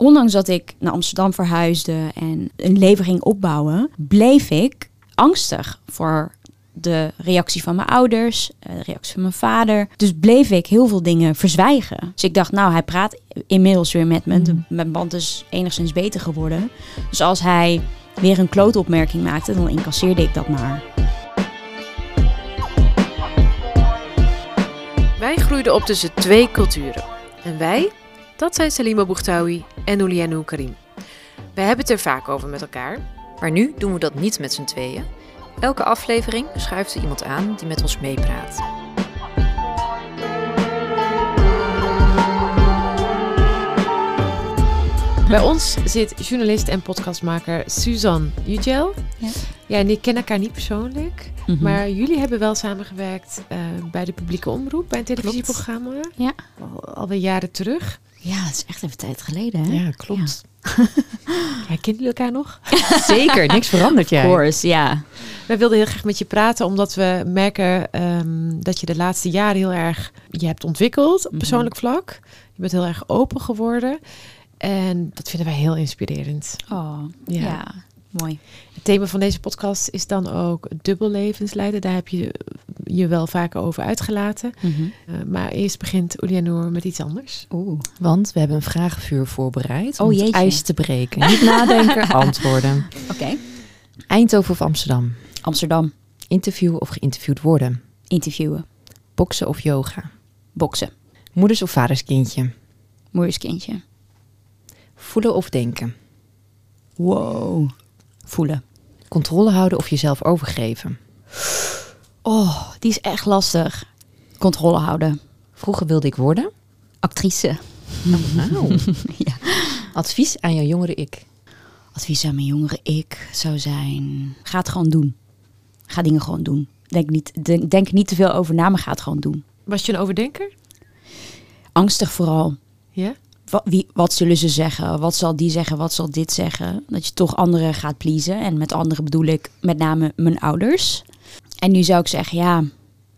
ondanks dat ik naar Amsterdam verhuisde en een leven ging opbouwen, bleef ik angstig voor de reactie van mijn ouders, eh, de reactie van mijn vader. Dus bleef ik heel veel dingen verzwijgen. Dus ik dacht, nou, hij praat inmiddels weer met me. De- Mijn band is enigszins beter geworden. Dus als hij weer een klootopmerking maakte, dan incasseerde ik dat maar. Wij groeiden op tussen twee culturen. En wij, dat zijn Salima Bougtaoui en Oulianou Karim. Wij hebben het er vaak over met elkaar. Maar nu doen we dat niet met z'n tweeën. Elke aflevering schuift er iemand aan die met ons meepraat. Bij ons zit journalist en podcastmaker Suzanne Ugel. Ja. Ja, en ik ken elkaar niet persoonlijk. Mhm. Maar jullie hebben wel samengewerkt eh, bij de publieke omroep, bij een televisieprogramma. Ja. Al, alweer jaren terug. Ja, dat is echt even tijd geleden, hè? Ja, klopt. Ja, kennen jullie elkaar nog? Zeker, niks verandert Of jij. course, ja. Wij wilden heel graag met je praten, omdat we merken ehm, dat je de laatste jaren heel erg je hebt ontwikkeld op Mhm. persoonlijk vlak. Je bent heel erg open geworden. En dat vinden wij heel inspirerend. Oh, Ja. ja. Mooi. Het thema van deze podcast is dan ook dubbel levensleiden. Daar heb je je wel vaker over uitgelaten. Mhm. Eh, maar eerst begint Ulianoor met iets anders. Oeh. Want we hebben een vragenvuur voorbereid Oh, om het jeetje. ijs te breken. Niet nadenken, antwoorden. Oké. Eindhoven of Amsterdam? Amsterdam. Interview of geïnterviewd worden? Interviewen. Boksen of yoga? Boksen. Moeders of vaders kindje? Moederskindje. Voelen of denken? Wow. Voelen. Controle houden of jezelf overgeven? Oh, die is echt lastig. Controle houden. Vroeger wilde ik worden. Actrice. Nou. Ja. Advies aan jouw jongere ik. Advies aan mijn jongere ik zou zijn... Ga het gewoon doen. Ga dingen gewoon doen. Denk niet, denk, denk niet te veel over na, maar ga het gewoon doen. Was je een overdenker? Angstig vooral. Ja? Wat, wie, wat zullen ze zeggen? Wat zal die zeggen? Wat zal dit zeggen? Dat je toch anderen gaat pleasen. En met anderen bedoel ik met name mijn ouders. En nu zou ik zeggen, ja,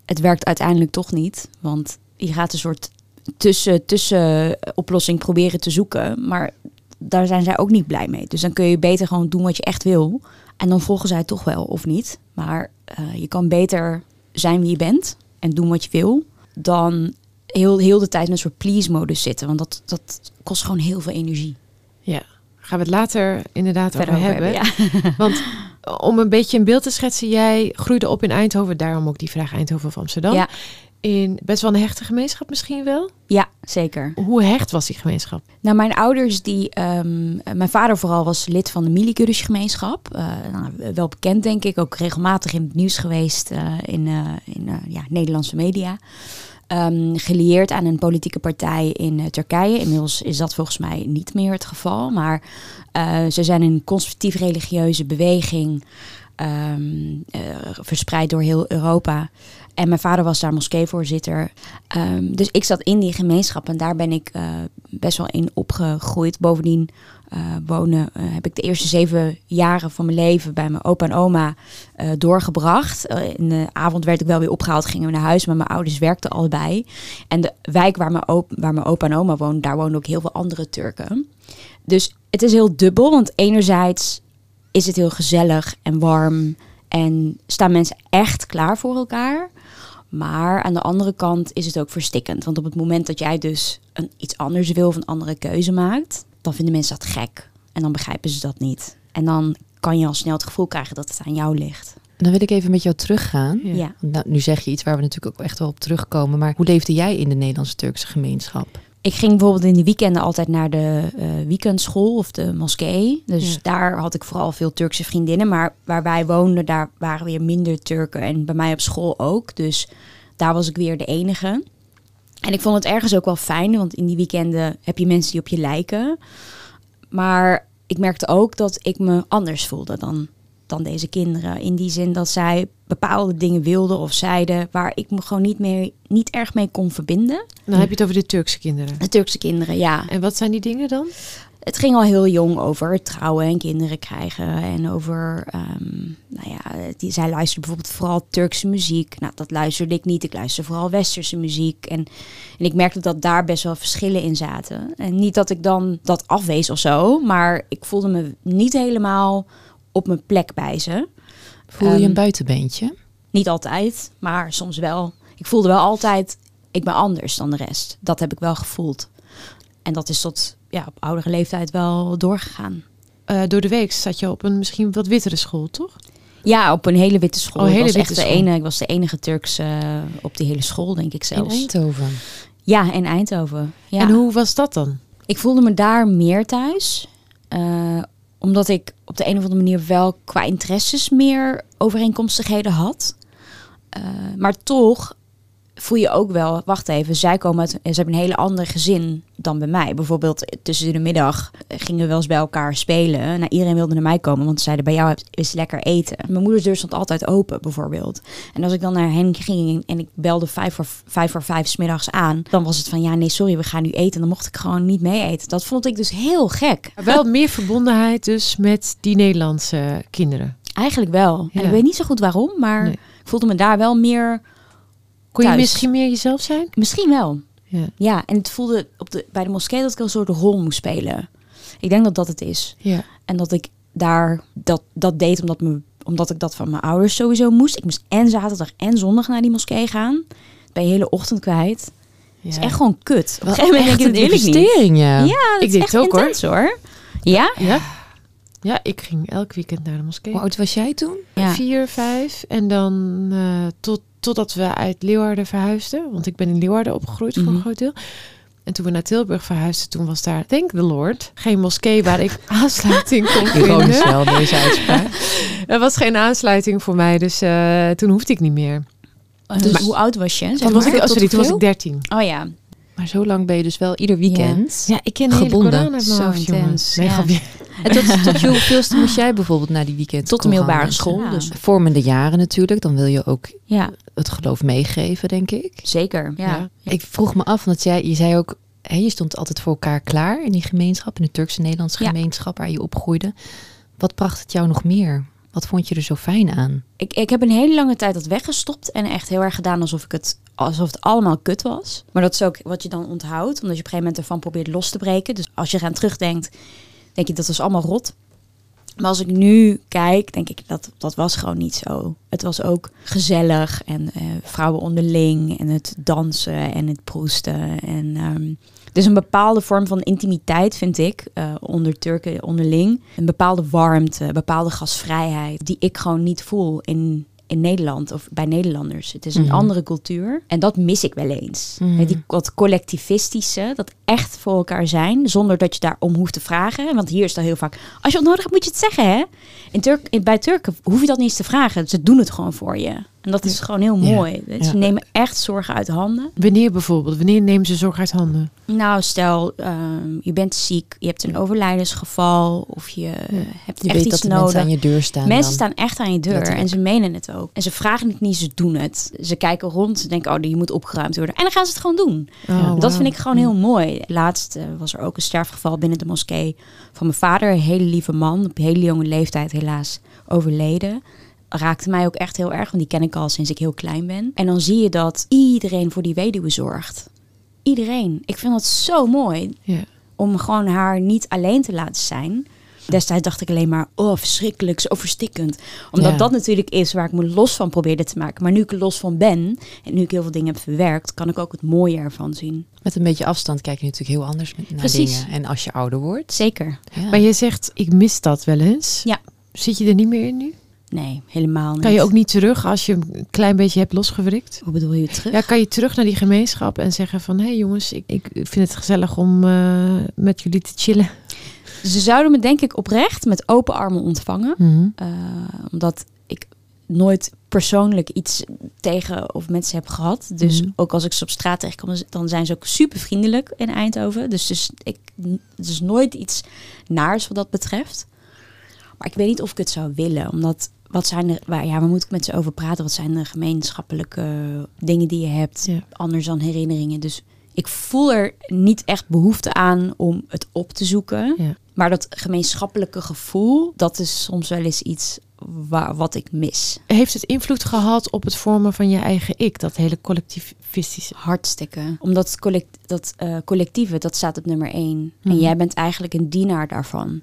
het werkt uiteindelijk toch niet. Want je gaat een soort tussen, tussen oplossing proberen te zoeken. Maar daar zijn zij ook niet blij mee. Dus dan kun je beter gewoon doen wat je echt wil. En dan volgen zij het toch wel, of niet. Maar eh, je kan beter zijn wie je bent en doen wat je wil. Dan heel, heel de tijd in een soort please-modus zitten. Want dat, dat kost gewoon heel veel energie. Ja. Gaan we het later inderdaad over hebben. ja. Want om een beetje een beeld te schetsen, jij groeide op in Eindhoven, daarom ook die vraag Eindhoven of Amsterdam. Ja. In best wel een hechte gemeenschap misschien wel. ja, zeker. Hoe hecht was die gemeenschap? Nou, mijn ouders, die, ehm, mijn vader vooral was lid van de Milikudus-gemeenschap. Eh, nou, wel bekend, denk ik. Ook regelmatig in het nieuws geweest eh, in, eh, in ja, Nederlandse media. Ehm, gelieerd aan een politieke partij in eh, Turkije. Inmiddels is dat volgens mij niet meer het geval. Maar eh, ze zijn een conservatief-religieuze beweging. ehm, eh, verspreid door heel Europa. En mijn vader was daar moskeevoorzitter. Ehm, dus ik zat in die gemeenschap en daar ben ik eh, best wel in opgegroeid. Bovendien eh, wonen eh, heb ik de eerste zeven jaren van mijn leven bij mijn opa en oma doorgebracht. In de avond werd ik wel weer opgehaald, gingen we naar huis, maar mijn ouders werkten allebei. En de wijk waar mijn, waar mijn opa en oma woonden, daar woonden ook heel veel andere Turken. Dus het is heel dubbel, want enerzijds is het heel gezellig en warm en staan mensen echt klaar voor elkaar. Maar aan de andere kant is het ook verstikkend. Want op het moment dat jij dus een, iets anders wil of een andere keuze maakt, dan vinden mensen dat gek. En dan begrijpen ze dat niet. En dan kan je al snel het gevoel krijgen dat het aan jou ligt. Dan wil ik even met jou teruggaan. Ja. Nou, nu zeg je iets waar we natuurlijk ook echt wel op terugkomen. Maar hoe leefde jij in de Nederlandse-Turkse gemeenschap? Ik ging bijvoorbeeld in de weekenden altijd naar de eh, weekendschool of de moskee. Dus Ja. daar had ik vooral veel Turkse vriendinnen. Maar waar wij woonden, daar waren weer minder Turken. En bij mij op school ook. Dus daar was ik weer de enige. En ik vond het ergens ook wel fijn, want in die weekenden heb je mensen die op je lijken. Maar ik merkte ook dat ik me anders voelde dan, dan deze kinderen. In die zin dat zij bepaalde dingen wilden of zeiden waar ik me gewoon niet, meer, niet erg mee kon verbinden. Dan heb je het over de Turkse kinderen. De Turkse kinderen, ja. En wat zijn die dingen dan? het ging al heel jong over trouwen en kinderen krijgen. En over, ehm, nou ja, die, zij luisterde bijvoorbeeld vooral Turkse muziek. Nou, dat luisterde ik niet. Ik luisterde vooral Westerse muziek. En, en ik merkte dat daar best wel verschillen in zaten. En niet dat ik dan dat afwees of zo. Maar ik voelde me niet helemaal op mijn plek bij ze. Voel je Ehm, een buitenbeentje? Niet altijd, maar soms wel. Ik voelde wel altijd, ik ben anders dan de rest. Dat heb ik wel gevoeld. En dat is tot ja, op oudere leeftijd wel doorgegaan. Eh, door de week zat je op een misschien wat wittere school, toch? Ja, op een hele witte school. Oh, ik hele was witte echt de school. ene, ik was de enige Turks eh, op die hele school, denk ik In zelfs. Eindhoven. Ja, in Eindhoven. Ja. En hoe was dat dan? Ik voelde me daar meer thuis. eh, omdat ik op de een of andere manier wel qua interesses meer overeenkomstigheden had. Eh, maar toch voel je ook wel, wacht even, zij komen uit, ze hebben een hele andere gezin dan bij mij. Bijvoorbeeld tussen de middag gingen we wel eens bij elkaar spelen. Nou, iedereen wilde naar mij komen, want ze zeiden bij jou is lekker eten. Mijn moeders deur stond altijd open, bijvoorbeeld. En als ik dan naar hen ging en ik belde vijf voor vijf, voor vijf 's middags aan, dan was het van ja, nee, sorry, we gaan nu eten. Dan mocht ik gewoon niet mee eten. Dat vond ik dus heel gek. Maar Wel meer verbondenheid dus met die Nederlandse kinderen. Eigenlijk wel. Ja. En ik weet niet zo goed waarom, maar Nee. ik voelde me daar wel meer, Kon je Thuis. misschien meer jezelf zijn? misschien wel. Ja. Ja, en het voelde op de, bij de moskee dat ik een soort rol moest spelen. Ik denk dat dat het is. Ja. En dat ik daar dat, dat deed omdat, me, omdat ik dat van mijn ouders sowieso moest. Ik moest en zaterdag en zondag naar die moskee gaan. Ben je hele ochtend kwijt. Het is echt gewoon kut. Op een gegeven moment denk een dat wil ik niet. investering, ja. Ja, dat Ik is deed echt het ook, hoor. intens hoor. Ja? Ja? Ja, ik ging elk weekend naar de moskee. Hoe oud was jij toen? Ja. Vier, vijf. En dan eh, tot, totdat we uit Leeuwarden verhuisden. Want ik ben in Leeuwarden opgegroeid voor Mhm. een groot deel. En toen we naar Tilburg verhuisden, toen was daar, thank the Lord, geen moskee waar ik aansluiting kon Ironisch vinden. wel, deze uitspraak. Er was geen aansluiting voor mij, dus eh, toen hoefde ik niet meer. Dus Maar- hoe oud was je? Toen was ik, oh, sorry, toen was ik 13. Oh ja. Maar zo lang ben je dus wel ieder weekend. Ja, ik ken de hele Gebonden. Koran uit mijn Zo hoofd, jongens. intens, Nee, ja. En tot, tot je hoeveelste moest jij bijvoorbeeld naar die weekend? Tot de middelbare school. Ja. Dus Vormende jaren natuurlijk. Dan wil je ook ja, het geloof meegeven, denk ik. zeker. Ja. Ja. Ik vroeg me af, want jij, je zei ook... Hè, je stond altijd voor elkaar klaar in die gemeenschap. In de Turkse-Nederlandse Ja. gemeenschap waar je opgroeide. Wat bracht het jou nog meer? Wat vond je er zo fijn aan? Ik, ik heb een hele lange tijd dat weggestopt en echt heel erg gedaan alsof, ik het, alsof het allemaal kut was. Maar dat is ook wat je dan onthoudt, omdat je op een gegeven moment ervan probeert los te breken. Dus als je eraan terugdenkt, denk je dat was allemaal rot. Maar als ik nu kijk, denk ik dat dat was gewoon niet zo. Het was ook gezellig en eh, vrouwen onderling en het dansen en het proesten. En ehm, dus een bepaalde vorm van intimiteit vind ik eh, onder Turken onderling. Een bepaalde warmte, een bepaalde gasvrijheid die ik gewoon niet voel in, in Nederland of bij Nederlanders. Het is een Mhm. andere cultuur en dat mis ik wel eens. Weet Die, wat collectivistische, dat echt voor elkaar zijn zonder dat je daarom hoeft te vragen. Want hier is dat heel vaak, als je wat nodig hebt moet je het zeggen hè. In Turk, in, bij Turken hoef je dat niet eens te vragen. Ze doen het gewoon voor je. En dat is gewoon heel Ja. mooi. Ze Ja. nemen echt zorgen uit handen. Wanneer bijvoorbeeld? Wanneer nemen ze zorg uit handen? Nou, stel, ehm, je bent ziek, je hebt een overlijdensgeval of je eh, hebt Je echt weet iets dat nodig. mensen aan je deur staan. Mensen dan. staan echt aan je deur Letterlijk. en ze menen het ook. En ze vragen het niet, ze doen het. Ze kijken rond, ze denken, oh, je moet opgeruimd worden. En dan gaan ze het gewoon doen. Oh, dat vind ik gewoon heel mooi. Laatst eh, was er ook een sterfgeval binnen de moskee van mijn vader. Een hele lieve man, op hele jonge leeftijd helaas overleden. Raakte mij ook echt heel erg, want die ken ik al sinds ik heel klein ben. En dan zie je dat iedereen voor die weduwe zorgt. Iedereen. Ik vind dat zo mooi Ja. om gewoon haar niet alleen te laten zijn. Destijds dacht ik alleen maar, oh verschrikkelijk, zo verstikkend. Omdat Ja. dat natuurlijk is waar ik me los van probeerde te maken. Maar nu ik er los van ben en nu ik heel veel dingen heb verwerkt, kan ik ook het mooie ervan zien. Met een beetje afstand kijk je natuurlijk heel anders naar Precies. dingen. En als je ouder wordt. Zeker. Ja. Maar je zegt, ik mis dat wel eens. Ja. Zit je er niet meer in nu? Nee, helemaal niet. Kan je ook niet terug als je een klein beetje hebt losgewrikt? Hoe bedoel je terug? Ja, kan je terug naar die gemeenschap en zeggen van... hé hey jongens, ik, ik vind het gezellig om eh, met jullie te chillen. Ze zouden me denk ik oprecht met open armen ontvangen. Mhm. Eh, omdat ik nooit persoonlijk iets tegen of mensen heb gehad. Dus Mhm. ook als ik ze op straat tegenkom, dan zijn ze ook super vriendelijk in Eindhoven. Dus, dus ik, het is nooit iets naars wat dat betreft. Maar ik weet niet of ik het zou willen. Omdat, wat zijn er, waar, ja, waar moet ik met ze over praten? Wat zijn de gemeenschappelijke dingen die je hebt? Ja. Anders dan herinneringen. Dus Ik voel er niet echt behoefte aan om het op te zoeken. Ja. Maar dat gemeenschappelijke gevoel, dat is soms wel eens iets waar, wat ik mis. Heeft het invloed gehad op het vormen van je eigen ik? Dat hele collectivistische. Hartstikke. Omdat het collect, dat eh, collectieve, dat staat op nummer één. Mhm. En jij bent eigenlijk een dienaar daarvan.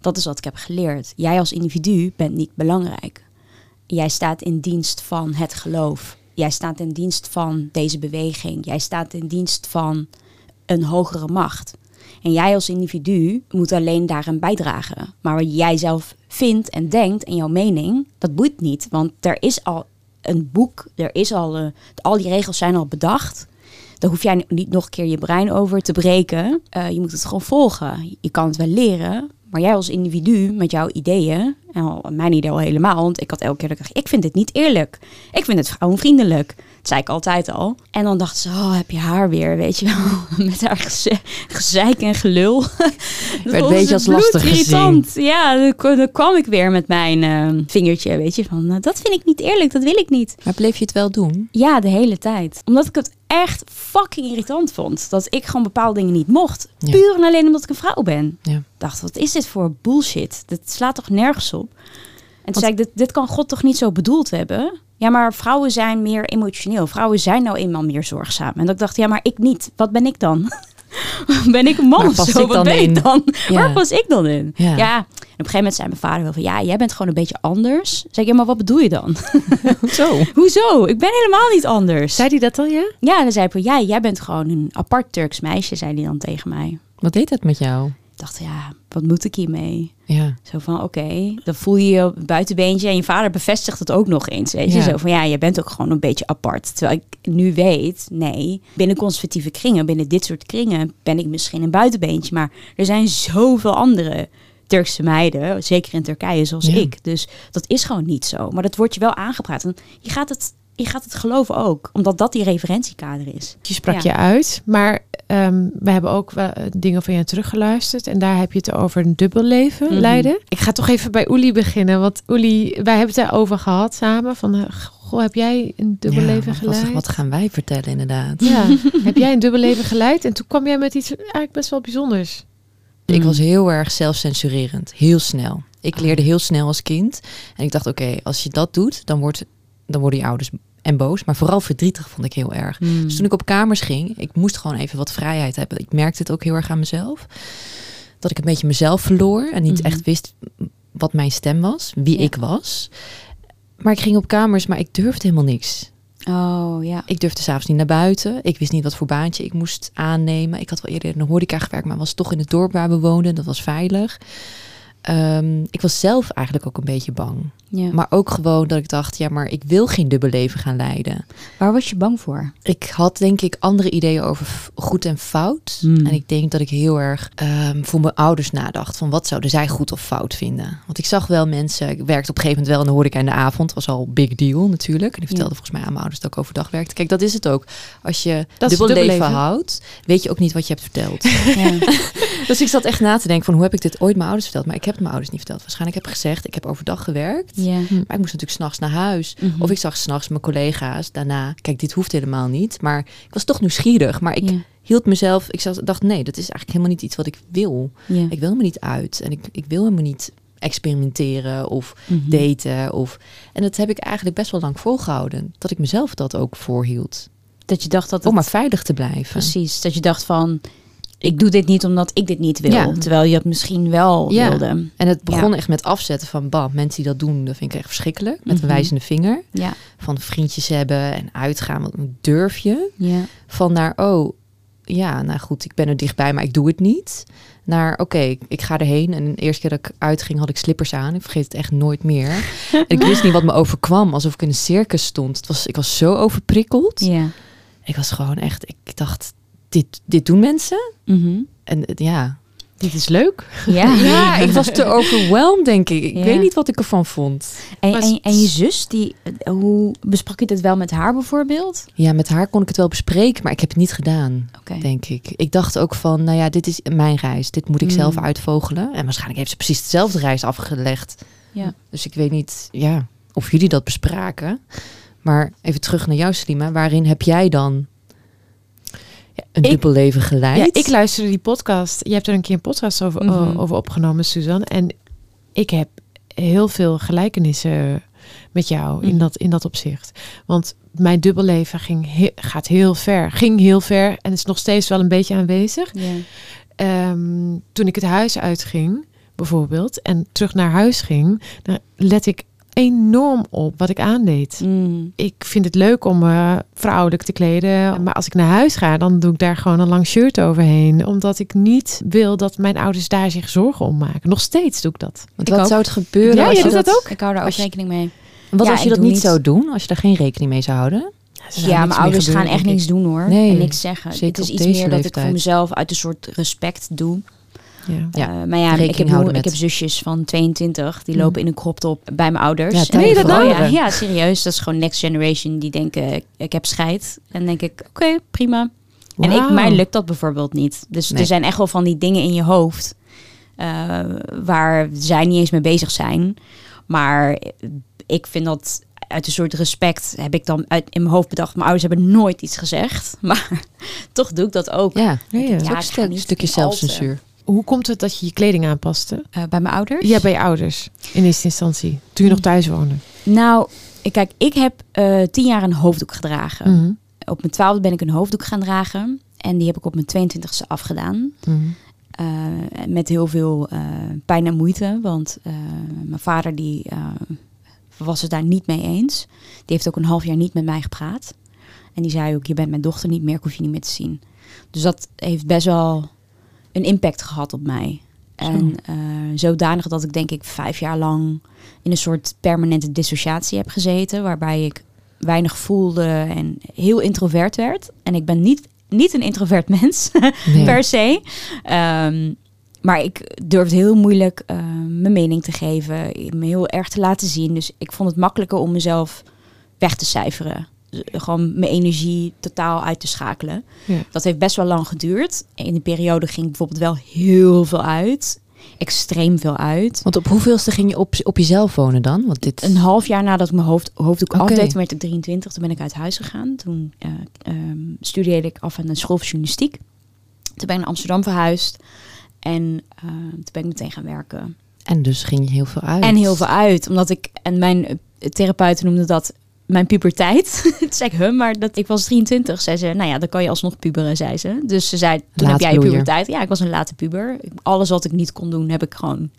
Dat is wat ik heb geleerd. Jij als individu bent niet belangrijk. Jij staat in dienst van het geloof. Jij staat in dienst van deze beweging. Jij staat in dienst van een hogere macht. En jij als individu moet alleen daarin bijdragen. Maar wat jij zelf vindt en denkt en jouw mening, dat boeit niet. Want er is al een boek, er is al, eh, al die regels zijn al bedacht. Daar hoef jij niet nog een keer je brein over te breken. Eh, je moet het gewoon volgen. Je kan het wel leren. Maar jij als individu met jouw ideeën, en al, mijn idee al helemaal, want ik had elke keer dat ik dacht, ik vind het niet eerlijk. Ik vind het vrouwenvriendelijk. Dat zei ik altijd al. En dan dacht ze, oh, heb je haar weer, weet je wel. Met haar geze- gezeik en gelul. Dat Werd een beetje als lastig bloedirritant. Ja, dan, kwam ik weer met mijn eh, vingertje, weet je, van, eh, dat vind ik niet eerlijk, dat wil ik niet. Maar bleef je het wel doen? Ja, de hele tijd. Omdat ik het echt fucking irritant vond. Dat ik gewoon bepaalde dingen niet mocht. Ja. Puur en alleen omdat ik een vrouw ben. Ja. Dacht, wat is dit voor bullshit? Dat slaat toch nergens op? En toen zei ik, dit, dit kan God toch niet zo bedoeld hebben? Ja, maar vrouwen zijn meer emotioneel. Vrouwen zijn nou eenmaal meer zorgzaam. En dat ik dacht, ja, maar ik niet. Wat ben ik dan? ben ik een man of zo? ik Wat dan ben in? ik dan? Ja. Waar pas ik dan in? Ja. Ja. En op een gegeven moment zei mijn vader wel van... Ja, jij bent gewoon een beetje anders. Zeg ik, ja, maar wat bedoel je dan? Zo. Hoezo? Ik ben helemaal niet anders. Zei hij dat dan, ja? Ja, en dan zei hij, ja, jij bent gewoon een apart Turks meisje, zei hij dan tegen mij. Wat deed dat met jou? Dacht, ja, wat moet ik hiermee? Ja. Zo van, oké, dan voel je je buitenbeentje. En je vader bevestigt het ook nog eens, weet je. Ja. Zo van, ja, je bent ook gewoon een beetje apart. Terwijl ik nu weet, nee, binnen conservatieve kringen, binnen dit soort kringen, ben ik misschien een buitenbeentje. Maar er zijn zoveel andere Turkse meiden, zeker in Turkije, zoals Ja. ik. Dus dat is gewoon niet zo. Maar dat wordt je wel aangepraat. En je gaat het, je gaat het geloven ook, omdat dat die referentiekader is. Je sprak Ja. je uit, maar ehm, we hebben ook wel, eh, dingen van je teruggeluisterd. En daar heb je het over een dubbel leven Mhm. leiden. Ik ga toch even bij Oeli beginnen. Want Oeli, wij hebben het daarover gehad samen. Van, eh, goh, heb jij een dubbel Ja, leven wat- wat, geleid? wat gaan wij vertellen inderdaad? Ja, heb jij een dubbel leven geleid? En toen kwam jij met iets eigenlijk best wel bijzonders. Ik Mm. was heel erg zelfcensurerend. Heel snel. Ik leerde heel snel als kind. En ik dacht, oké, als je dat doet, dan, wordt, dan worden je ouders en boos. Maar vooral verdrietig vond ik heel erg. Mm. Dus toen ik op kamers ging, ik moest gewoon even wat vrijheid hebben. Ik merkte het ook heel erg aan mezelf. Dat ik een beetje mezelf verloor en niet Mhm. echt wist wat mijn stem was, wie Ja. ik was. Maar ik ging op kamers, maar ik durfde helemaal niks. Oh ja. Ik durfde s'avonds niet naar buiten. Ik wist niet wat voor baantje ik moest aannemen. Ik had wel eerder in de horeca gewerkt, maar was toch in het dorp waar we woonden. Dat was veilig. Ehm, ik was zelf eigenlijk ook een beetje bang. ja. Maar ook gewoon dat ik dacht, ja, maar ik wil geen dubbel leven gaan leiden. Waar was je bang voor? Ik had denk ik andere ideeën over goed en fout. Hmm. En ik denk dat ik heel erg ehm, voor mijn ouders nadacht. Van wat zouden zij goed of fout vinden? Want ik zag wel mensen, ik werkte op een gegeven moment wel in de horeca in de avond. was al big deal natuurlijk. En ik vertelde volgens mij aan mijn ouders dat ik overdag werkte. Kijk, dat is het ook. Als je is dubbel leven, houdt, weet je ook niet wat je hebt verteld. Ja. dus ik zat echt na te denken van hoe heb ik dit ooit mijn ouders verteld? Maar ik heb het mijn ouders niet verteld. Waarschijnlijk heb ik gezegd, ik heb overdag gewerkt. ja. Maar ik moest natuurlijk s'nachts naar huis. Mhm. Of ik zag s'nachts mijn collega's daarna. Kijk, dit hoeft helemaal niet. Maar ik was toch nieuwsgierig. Maar ik hield mezelf. Ik dacht, nee, dat is eigenlijk helemaal niet iets wat ik wil. Ik wil helemaal niet uit. En ik, ik wil helemaal niet experimenteren of Mhm. daten. Of... En dat heb ik eigenlijk best wel lang volgehouden. Dat ik mezelf dat ook voorhield. Dat je dacht dat Om het... maar veilig te blijven. Precies, dat je dacht van... Ik doe dit niet omdat ik dit niet wil. Ja. Terwijl je het misschien wel Ja. wilde. En het begon echt met afzetten van, bam, mensen die dat doen, dat vind ik echt verschrikkelijk. Met Mhm. een wijzende vinger. Ja. Van vriendjes hebben en uitgaan. Wat durf je? Ja. van naar, oh ja, nou goed, ik ben er dichtbij, maar ik doe het niet. Naar, oké, ik ga erheen. En de eerste keer dat ik uitging, had ik slippers aan. Ik vergeet het echt nooit meer. en ik wist niet wat me overkwam, alsof ik in een circus stond. Het was, ik was zo overprikkeld. Ja. Ik was gewoon echt, ik dacht, dit, dit doen mensen? Mhm. En eh, ja. Dit is leuk. Ja. ja, ik was te overwhelmed, denk ik. Ik Ja. weet niet wat ik ervan vond. En, Maar en, en je zus, die, eh, hoe besprak je dit wel met haar bijvoorbeeld? Ja, met haar kon ik het wel bespreken, maar ik heb het niet gedaan. Denk ik. Ik dacht ook van, nou ja, dit is mijn reis. Dit moet ik Mm. zelf uitvogelen. En waarschijnlijk heeft ze precies dezelfde reis afgelegd. Ja. Dus ik weet niet, ja, of jullie dat bespraken. Maar even terug naar jou, Slima. Waarin heb jij dan... Een Ik- dubbel leven geleid. Ja, ik luisterde die podcast. Je hebt er een keer een podcast over, Mhm. over opgenomen, Suzanne. En ik heb heel veel gelijkenissen met jou in, Mhm. dat, in dat opzicht. Want mijn dubbelleven ging he- gaat heel ver. Ging heel ver en is nog steeds wel een beetje aanwezig. Ehm, toen ik het huis uitging, bijvoorbeeld, en terug naar huis ging, dan let ik enorm op wat ik aandeed. Mm. Ik vind het leuk om me vrouwelijk te kleden. Maar als ik naar huis ga, dan doe ik daar gewoon een lang shirt overheen. Omdat ik niet wil dat mijn ouders daar zich zorgen om maken. Nog steeds doe ik dat. Want Ik wat ook. zou het gebeuren Ja, als je je doet dat ook? Ik hou daar ook je- rekening mee. Wat Ja, als je dat niet zou doen? Als je daar geen rekening mee zou houden? Ja, mijn ouders gaan echt niks doen hoor. Nee, en niks zeggen. het is iets meer dat ik voor mezelf uit een soort respect doe. Ja. Ja, Eh, maar ja, ik heb, ik heb zusjes van 22, die Mm. lopen in een crop top bij mijn ouders. Ja, denk, voor oh ja, ja, serieus. Dat is gewoon next generation. Die denken, ik, heb scheid. En dan denk ik, oké, prima. En ik, mij lukt dat bijvoorbeeld niet. Dus Nee. er zijn echt wel van die dingen in je hoofd... eh, waar zij niet eens mee bezig zijn. Maar ik vind dat uit een soort respect... heb ik dan uit, in mijn hoofd bedacht... mijn ouders hebben nooit iets gezegd. Maar toch doe ik dat ook. Ja, Ja, ja. dat is ook een stuk- stukje zelfcensuur. Hoe komt het dat je je kleding aanpaste? Eh, bij mijn ouders? Ja, bij je ouders. In eerste instantie. Toen je nog thuis woonde. Nou, kijk, ik heb eh, tien jaar een hoofddoek gedragen. Mhm. Op mijn twaalfde ben ik een hoofddoek gaan dragen. En die heb ik op mijn 22e afgedaan. Mhm. Eh, met heel veel pijn en moeite. Want mijn vader die, was het daar niet mee eens. Die heeft ook een half jaar niet met mij gepraat. En die zei ook, je bent mijn dochter niet meer, ik hoef je niet meer te zien. Dus dat heeft best wel een impact gehad op mij. En eh, zodanig dat ik denk ik vijf jaar lang in een soort permanente dissociatie heb gezeten. Waarbij ik weinig voelde en heel introvert werd. En ik ben niet, niet een introvert mens Nee. per se. Ehm, maar ik durfde heel moeilijk eh, mijn mening te geven, me heel erg te laten zien. Dus ik vond het makkelijker om mezelf weg te cijferen. Gewoon mijn energie totaal uit te schakelen. Ja. Dat heeft best wel lang geduurd. In die periode ging ik bijvoorbeeld wel heel veel uit. Extreem veel uit. Want op hoeveelste ging je op, op jezelf wonen dan? Want dit... Een half jaar nadat ik mijn hoofd, hoofddoek Oké. afdeed, toen werd ik 23. Toen ben ik uit huis gegaan. Toen eh, ehm, studeerde ik af aan de school voor journalistiek. Toen ben ik naar Amsterdam verhuisd. En eh, toen ben ik meteen gaan werken. En dus ging je heel veel uit. En heel veel uit. Omdat ik, en mijn eh, therapeut noemde dat mijn puberteit. Toen zei ik, huh, maar dat, ik was 23. Zei ze, nou ja, dan kan je alsnog puberen, zei ze. Dus ze zei, toen heb jij je puberteit. Ja, ik was een late puber. Alles wat ik niet kon doen, heb ik gewoon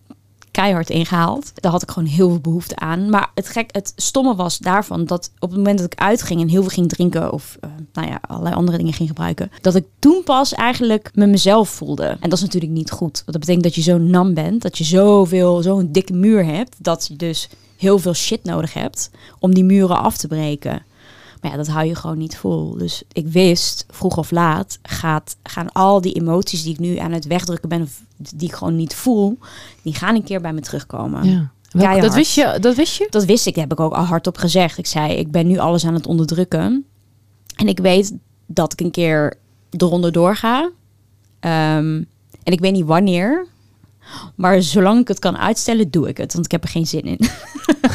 keihard ingehaald. Daar had ik gewoon heel veel behoefte aan. Maar het gek, het stomme was daarvan dat op het moment dat ik uitging en heel veel ging drinken of eh, nou ja, allerlei andere dingen ging gebruiken, dat ik toen pas eigenlijk me mezelf voelde. En dat is natuurlijk niet goed. Want dat betekent dat je zo nam bent, dat je zoveel, zo'n dikke muur hebt, dat je dus heel veel shit nodig hebt om die muren af te breken. Maar ja, dat hou je gewoon niet vol. Dus ik wist, vroeg of laat, gaat, gaan al die emoties die ik nu aan het wegdrukken ben, die ik gewoon niet voel, die gaan een keer bij me terugkomen. Ja. Dat wist je? Dat wist je? Dat wist ik, dat heb ik ook al hardop gezegd. Ik zei, ik ben nu alles aan het onderdrukken. En ik weet dat ik een keer eronder doorga. Ehm, en ik weet niet wanneer. Maar zolang ik het kan uitstellen, doe ik het. Want ik heb er geen zin in.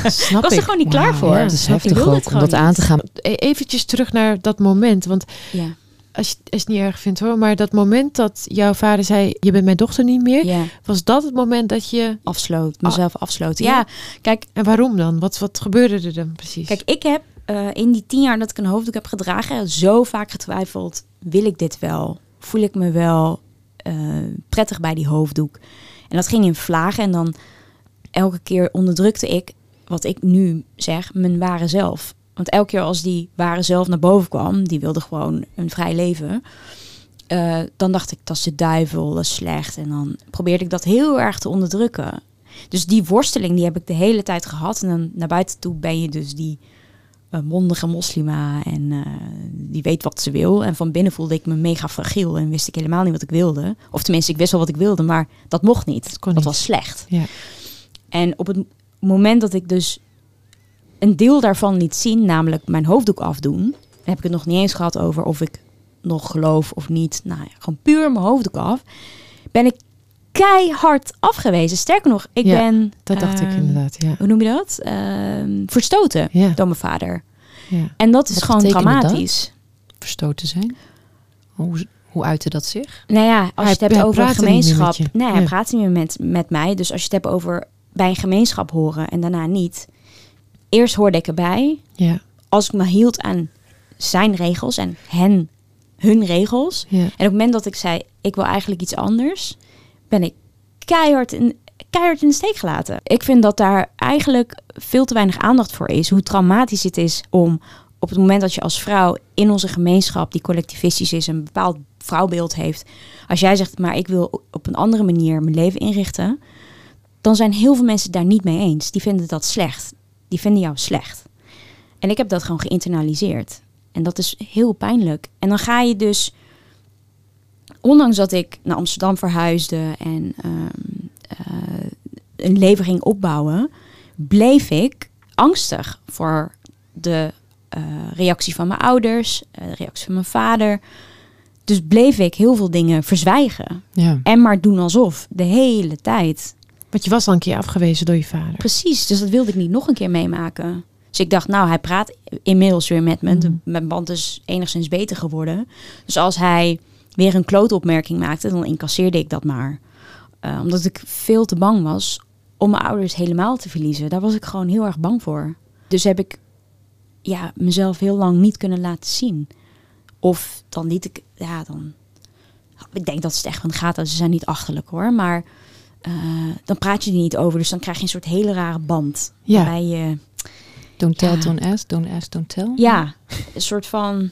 Snap Ik was er gewoon niet klaar voor. Ja, het is heftig ook om dat aan te gaan. E- Eventjes terug naar dat moment. Want Ja, als je, als je het niet erg vindt hoor. Maar dat moment dat jouw vader zei, je bent mijn dochter niet meer. ja. Was dat het moment dat je... afsloot. Mezelf afsloten. Ja. Ja, kijk, En waarom dan? Wat, wat gebeurde er dan precies? Kijk, ik heb eh, in die tien jaar dat ik een hoofddoek heb gedragen, zo vaak getwijfeld: wil ik dit wel? Voel ik me wel eh, prettig bij die hoofddoek? En dat ging in vlagen en dan elke keer onderdrukte ik, wat ik nu zeg, mijn ware zelf. Want elke keer als die ware zelf naar boven kwam, die wilde gewoon een vrij leven. eh, dan dacht ik, dat is de duivel, dat is slecht. En dan probeerde ik dat heel erg te onderdrukken. Dus die worsteling, die heb ik de hele tijd gehad. En dan naar buiten toe ben je dus die eh, mondige moslima. En eh, die weet wat ze wil. En van binnen voelde ik me mega fragiel. En wist ik helemaal niet wat ik wilde. Of tenminste, ik wist wel wat ik wilde, maar dat mocht niet. Dat, niet. was slecht. Ja. En op het moment dat ik dus een deel daarvan liet zien, namelijk mijn hoofddoek afdoen, heb ik het nog niet eens gehad over of ik nog geloof of niet. Nou ja, gewoon puur mijn hoofddoek af. Ben ik keihard afgewezen. Sterker nog, ik Ja, ben. dat dacht ik ehm, inderdaad, ja. Hoe noem je dat? Ehm, verstoten Ja, door mijn vader. ja. En dat is Wat gewoon dat? dramatisch. Verstoten zijn. Hoe, Hoe uitte dat zich? Nou ja, als Hij- je het hebt over een gemeenschap. Nee, hij Ja. praat niet meer met, met mij. Dus als je het hebt over bij een gemeenschap horen en daarna niet. Eerst hoorde ik erbij. Ja, Als ik me hield aan zijn regels en hen, hun regels. ja. En op het moment dat ik zei, ik wil eigenlijk iets anders, ben ik keihard in, keihard in de steek gelaten. Ik vind dat daar eigenlijk veel te weinig aandacht voor is. Hoe traumatisch het is om op het moment dat je als vrouw in onze gemeenschap, die collectivistisch is, een bepaald vrouwbeeld heeft. Als jij zegt, maar ik wil op een andere manier mijn leven inrichten, dan zijn heel veel mensen daar niet mee eens. Die vinden dat slecht. Die vinden jou slecht. En ik heb dat gewoon geïnternaliseerd. En dat is heel pijnlijk. En dan ga je dus ondanks dat ik naar Amsterdam verhuisde en ehm, eh, een leven ging opbouwen, bleef ik angstig voor de eh, reactie van mijn ouders, eh, de reactie van mijn vader. Dus bleef ik heel veel dingen verzwijgen Ja. en maar doen alsof de hele tijd. Want je was al een keer afgewezen door je vader. Precies, dus dat wilde ik niet nog een keer meemaken. Dus ik dacht, nou, hij praat inmiddels weer met me. De- Mijn band is enigszins beter geworden. Dus als hij weer een klootopmerking maakte, dan incasseerde ik dat maar. Eh, omdat ik veel te bang was om mijn ouders helemaal te verliezen. Daar was ik gewoon heel erg bang voor. Dus heb ik ja, mezelf heel lang niet kunnen laten zien. Of dan liet ik, ja, dan. Ik denk dat het echt van gaat. Ze zijn niet achterlijk hoor. Maar eh, dan praat je er niet over. Dus dan krijg je een soort hele rare band. Ja. Waarbij je, Don't tell, Ja. don't ask. Don't ask, don't tell. ja, een soort van.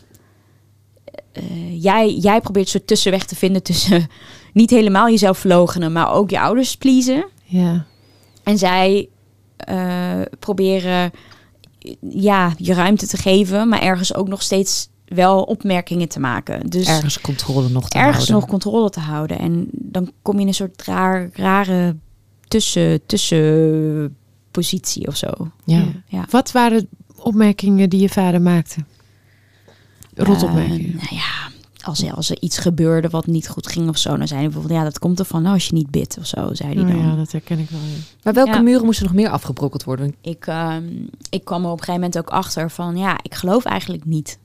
Eh, jij, jij probeert een soort tussenweg te vinden tussen niet helemaal jezelf verloochenen, maar ook je ouders pleasen. Ja. En zij eh, proberen ja, je ruimte te geven, maar ergens ook nog steeds wel opmerkingen te maken. Dus Ergens controle nog te ergens houden. nog controle te houden. En dan kom je in een soort raar, rare tussen, tussenpositie of zo. Ja. Ja. Ja. Wat waren opmerkingen die je vader maakte? Rotopmerkingen. Eh, nou ja, als, als er iets gebeurde wat niet goed ging of zo, dan zei hij bijvoorbeeld, ja, dat komt ervan nou, als je niet bidt of zo, zei hij Oh dan. ja, dat herken ik wel. ja. Maar welke Ja. muren moesten nog meer afgebrokkeld worden? Ik, ehm, ik kwam er op een gegeven moment ook achter van, ja, ik geloof eigenlijk niet.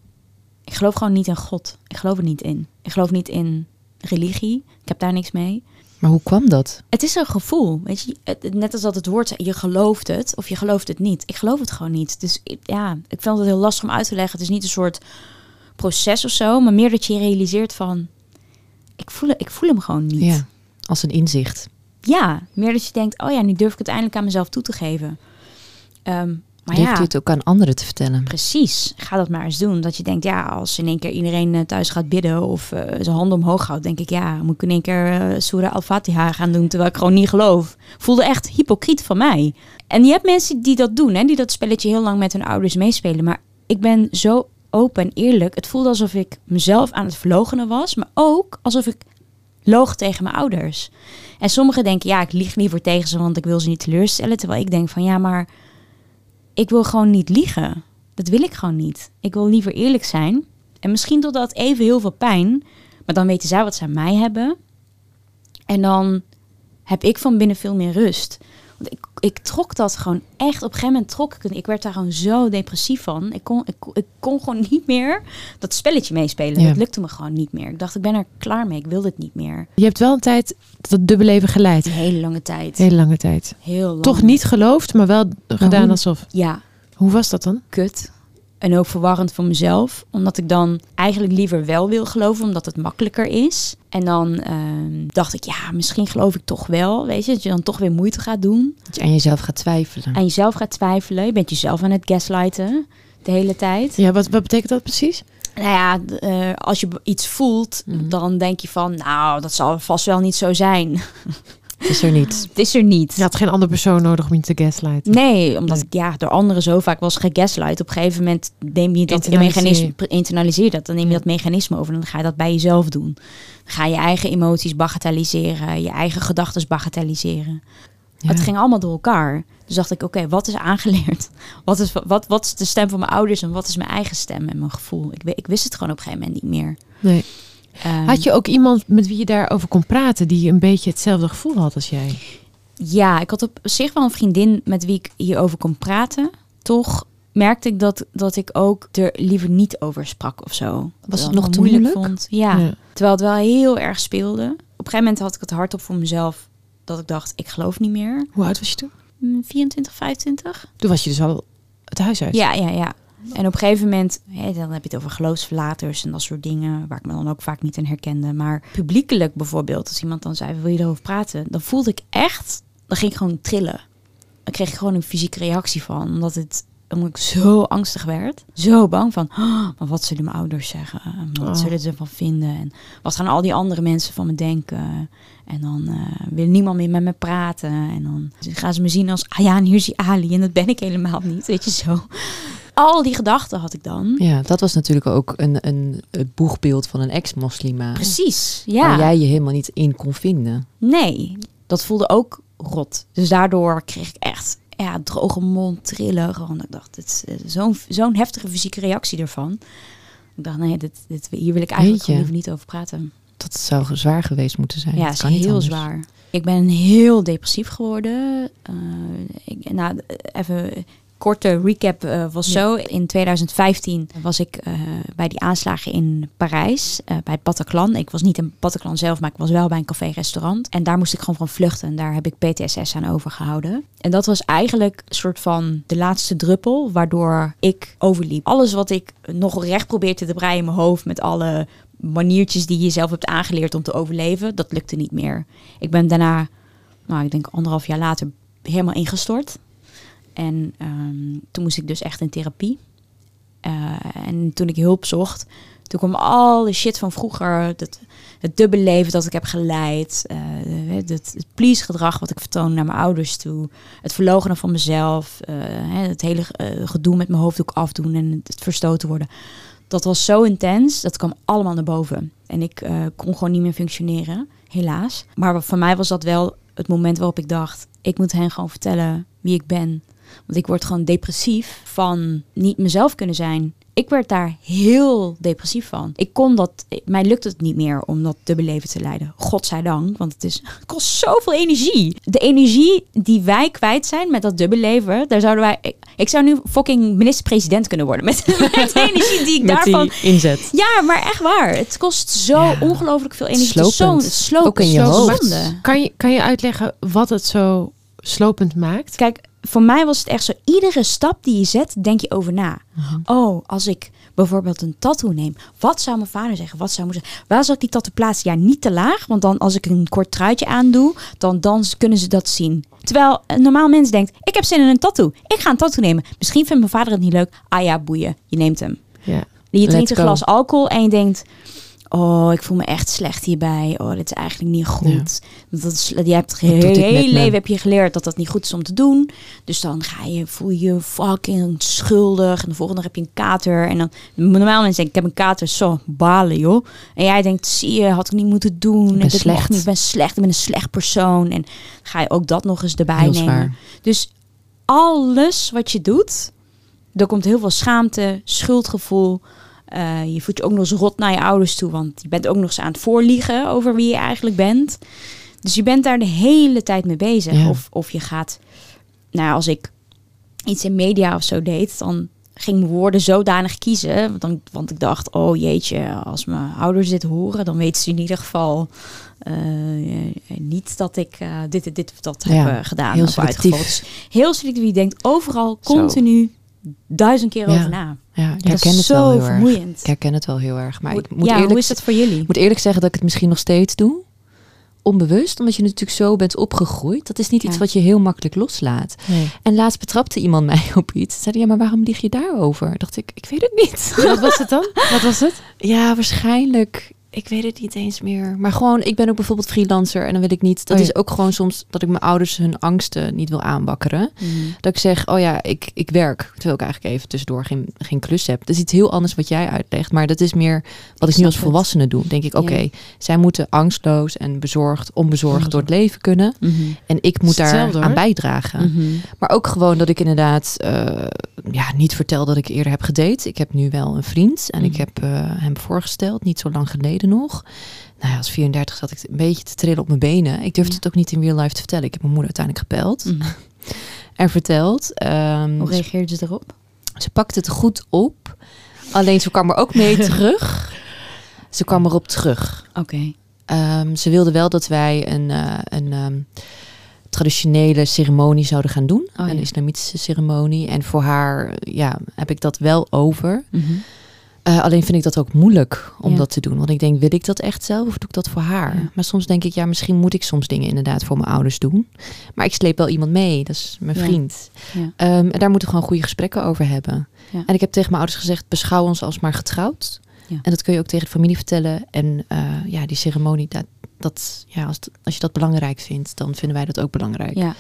Ik geloof gewoon niet in God. Ik geloof er niet in. Ik geloof niet in religie. Ik heb daar niks mee. Maar hoe kwam dat? Het is een gevoel, weet je. Net als dat het woord, je gelooft het of je gelooft het niet. Ik geloof het gewoon niet. Dus ik- ja, ik vind het heel lastig om uit te leggen. Het is niet een soort proces of zo, maar meer dat je realiseert van, ik voel, ik voel hem gewoon niet. Ja, als een inzicht. Ja, meer dat je denkt, oh ja, nu durf ik het eindelijk aan mezelf toe te geven. Ehm, maar ja, u het ook aan anderen te vertellen? precies. Ga dat maar eens doen. Dat je denkt, ja, als in één keer iedereen eh, thuis gaat bidden of eh, zijn handen omhoog houdt, denk ik, ja, moet ik in één keer uh, Surah Al-Fatiha gaan doen, terwijl ik gewoon niet geloof. Voelde echt hypocriet van mij. En je hebt mensen die dat doen, hè, die dat spelletje heel lang met hun ouders meespelen. Maar ik ben zo open en eerlijk. Het voelde alsof ik mezelf aan het verloochenen was, maar ook alsof ik loog tegen mijn ouders. En sommigen denken, ja, ik lieg liever tegen ze, want ik wil ze niet teleurstellen. Terwijl ik denk van, ja, maar ik wil gewoon niet liegen. Dat wil ik gewoon niet. Ik wil liever eerlijk zijn. En misschien doet dat even heel veel pijn, maar dan weten zij wat ze aan mij hebben. En dan heb ik van binnen veel meer rust. Want ik, ik trok dat gewoon echt. Op een gegeven moment trok ik het. Ik werd daar gewoon zo depressief van. Ik kon, ik, ik kon gewoon niet meer dat spelletje meespelen. Ja. Dat lukte me gewoon niet meer. Ik dacht, ik ben er klaar mee. Ik wil dit niet meer. Je hebt wel een tijd dat dubbele leven geleid. Een hele lange tijd. Hele lange tijd. Heel lang. Toch niet geloofd, maar wel gedaan alsof. Ja, Hoe was dat dan? kut. En ook verwarrend voor mezelf. Omdat ik dan eigenlijk liever wel wil geloven, omdat het makkelijker is. En dan ehm, dacht ik, ja, misschien geloof ik toch wel. Weet je, dat je dan toch weer moeite gaat doen. Dat je aan jezelf gaat twijfelen. Aan jezelf gaat twijfelen. Je bent jezelf aan het gaslighten de hele tijd. Ja, wat, wat betekent dat precies? Nou ja, eh, als je iets voelt, Mhm. dan denk je van, nou, dat zal vast wel niet zo zijn. Het is er niet. Het is er niet. Je had geen andere persoon nodig om je te gaslighten. Nee, omdat ik ja, door anderen zo vaak was gegaslight. Op een gegeven moment neem je dat mechanisme, internaliseer dat. Dan neem je dat mechanisme over en dan ga je dat bij jezelf doen. Dan ga je eigen emoties bagatelliseren, je eigen gedachten bagatelliseren. Ja. Het ging allemaal door elkaar. Dus dacht ik, oké, wat is aangeleerd? Wat is, wat, wat is de stem van mijn ouders en wat is mijn eigen stem en mijn gevoel? Ik, ik wist het gewoon op een gegeven moment niet meer. Nee. Ehm, Had je ook iemand met wie je daarover kon praten die een beetje hetzelfde gevoel had als jij? Ja, ik had op zich wel een vriendin met wie ik hierover kon praten. Toch merkte ik dat, dat ik ook er liever niet over sprak of zo. Was het nog te moeilijk moeilijk? vond. Ja. Ja. terwijl het wel heel erg speelde. Op een gegeven moment had ik het hard op voor mezelf. Dat ik dacht, ik geloof niet meer. Hoe oud was je toen? Hm, 24, 25? Toen was je dus al het huis uit. Ja, ja, ja. En op een gegeven moment, hè, dan heb je het over geloofsverlaters en dat soort dingen, waar ik me dan ook vaak niet in herkende. Maar publiekelijk bijvoorbeeld, als iemand dan zei, wil je erover praten? Dan voelde ik echt, dan ging ik gewoon trillen. Dan kreeg ik gewoon een fysieke reactie van, omdat het omdat ik zo angstig werd. Zo bang van, "Oh, maar wat zullen mijn ouders zeggen? En Wat Oh. zullen ze ervan vinden? En wat gaan al die andere mensen van me denken? En dan eh, wil niemand meer met me praten. En dan gaan ze me zien als, ah ja, en hier die Ali. En dat ben ik helemaal niet, weet je zo. Al die gedachten had ik dan. Ja, dat was natuurlijk ook een, een, het boegbeeld van een ex-moslima. Precies, ja. Waar jij je helemaal niet in kon vinden. Nee, dat voelde ook rot. Dus daardoor kreeg ik echt ja, droge mond, trillen. Gewoon, ik dacht, dit is eh, zo'n zo'n heftige fysieke reactie ervan. Ik dacht, nee, dit, dit, hier wil ik eigenlijk gewoon liever niet over praten. Dat zou zwaar geweest moeten zijn. Ja, Dat het is kan heel zwaar. Ik ben heel depressief geworden. Eh, ik, nou, even korte recap eh, was Ja. zo. In 2015 was ik eh, bij die aanslagen in Parijs, eh, bij het Bataclan. Ik was niet in Bataclan zelf, maar ik was wel bij een café-restaurant. En daar moest ik gewoon van vluchten. En daar heb ik PTSS aan overgehouden. En dat was eigenlijk een soort van de laatste druppel, waardoor ik overliep. Alles wat ik nog recht probeerde te breien in mijn hoofd met alle maniertjes die je zelf hebt aangeleerd om te overleven, dat lukte niet meer. Ik ben daarna, nou, ik denk anderhalf jaar later, helemaal ingestort. En ehm, toen moest ik dus echt in therapie. Eh, en toen ik hulp zocht, toen kwam al de shit van vroeger, het dubbele leven dat ik heb geleid, eh, het, het please gedrag wat ik vertoonde naar mijn ouders toe, het verloochenen van mezelf, eh, het hele eh, gedoe met mijn hoofddoek afdoen en het verstoten worden. Dat was zo intens, dat kwam allemaal naar boven. En ik eh, kon gewoon niet meer functioneren, helaas. Maar voor mij was dat wel het moment waarop ik dacht, ik moet hen gewoon vertellen wie ik ben. Want ik word gewoon depressief van niet mezelf kunnen zijn. Ik werd daar heel depressief van. Ik kon dat, mij lukte het niet meer om dat dubbele leven te leiden. Godzijdank, want het, is, het kost zoveel energie. De energie die wij kwijt zijn met dat dubbele leven, daar zouden wij. Ik, ik zou nu fucking minister-president kunnen worden met, met de energie die ik Met daarvan. die inzet. Ja, maar echt waar. Het kost zo Ja. ongelooflijk veel energie. Slopend. Zo slopend. Ook in je hoofd. Kan je, kan je uitleggen wat het zo slopend maakt? Kijk, voor mij was het echt zo. Iedere stap die je zet, denk je over na. Oh, als ik bijvoorbeeld een tattoo neem. Wat zou mijn vader zeggen? Wat zou zeggen? Waar zal ik die tattoo plaatsen? Ja, niet te laag. Want dan als ik een kort truitje aandoe, dan, dan kunnen ze dat zien. Terwijl een normaal mens denkt, ik heb zin in een tattoo. Ik ga een tattoo nemen. Misschien vindt mijn vader het niet leuk. Ah ja, boeien. Je neemt hem. Ja. Je drinkt een glas alcohol en je denkt... Oh, ik voel me echt slecht hierbij. Oh, dit is eigenlijk niet goed. Dat is, je hebt je hele leven heb je geleerd dat dat niet goed is om te doen. Dus dan ga je, voel je je fucking schuldig. En de volgende dag heb je een kater. En dan, normaal mensen denken, ik heb een kater. Zo, balen joh. En jij denkt, zie je, had ik niet moeten doen. ben en dit slecht. niet, ik ben slecht. Ik ben een slecht persoon. En ga je ook dat nog eens erbij Heel nemen. zwaar. Dus alles wat je doet, er komt heel veel schaamte, schuldgevoel. Eh, je voelt je ook nog eens rot naar je ouders toe, want je bent ook nog eens aan het voorliegen over wie je eigenlijk bent. Dus je bent daar de hele tijd mee bezig. Ja. Of, of je gaat, nou als ik iets in media of zo deed, dan ging mijn woorden zodanig kiezen. Want, dan, want ik dacht, oh jeetje, als mijn ouders dit horen, dan weten ze in ieder geval eh, niet dat ik eh, dit en dit of dat Ja, heb gedaan. heel selectief. Dus heel selectief. Je denkt overal continu duizend keer Ja. over na. Ja, ik herken het wel heel erg. vermoeiend. Ik herken het wel heel erg. Maar Hoe- ik moet, ja, eerlijk, hoe is dat voor jullie? ik moet eerlijk zeggen dat ik het misschien nog steeds doe. Onbewust, omdat je natuurlijk zo bent opgegroeid. Dat is niet iets wat je heel makkelijk loslaat. Nee. En laatst betrapte iemand mij op iets. Zei, ja, maar waarom lieg je daarover? Dacht ik, ik weet het niet. Wat was het dan? Wat was het? Ja, waarschijnlijk. Ik weet het niet eens meer. Maar gewoon, ik ben ook bijvoorbeeld freelancer en dan wil ik niet. Dat Oh ja. is ook gewoon soms dat ik mijn ouders hun angsten niet wil aanbakkeren. Mhm. Dat ik zeg, oh ja, ik, ik werk. Terwijl ik eigenlijk even tussendoor geen, geen klus heb. Dat is iets heel anders wat jij uitlegt. Maar dat is meer wat ik, nu als volwassene doe. Denk ik, oké, Ja. zij moeten angstloos en bezorgd, onbezorgd door het leven kunnen. Mhm. En ik moet daar aan bijdragen. Maar ook gewoon dat ik inderdaad eh, ja, niet vertel dat ik eerder heb gedate. Ik heb nu wel een vriend en ik Mhm. heb eh, hem voorgesteld, niet zo lang geleden nog. Nou ja, als 34 zat ik een beetje te trillen op mijn benen. Ik durfde Ja. het ook niet in real life te vertellen. Ik heb mijn moeder uiteindelijk gebeld Mhm. en verteld. Ehm, Hoe reageerde ze erop? Ze pakte het goed op. Alleen ze kwam er ook mee terug. Ze kwam erop terug. Oké. Ehm, ze wilde wel dat wij een, eh, een ehm, traditionele ceremonie zouden gaan doen. Oh, een ja. islamitische ceremonie. En voor haar ja, heb ik dat wel over. Mhm. Eh, alleen vind ik dat ook moeilijk om Ja. dat te doen. Want ik denk, wil ik dat echt zelf of doe ik dat voor haar? Ja. Maar soms denk ik, ja, misschien moet ik soms dingen inderdaad voor mijn ouders doen. Maar ik sleep wel iemand mee, dat is mijn vriend. Ja. Ehm, en daar moeten we gewoon goede gesprekken over hebben. En ik heb tegen mijn ouders gezegd, beschouw ons als maar getrouwd. Ja. En dat kun je ook tegen de familie vertellen. En eh, ja, die ceremonie, dat, dat, ja, als, als je dat belangrijk vindt, dan vinden wij dat ook belangrijk. Ja.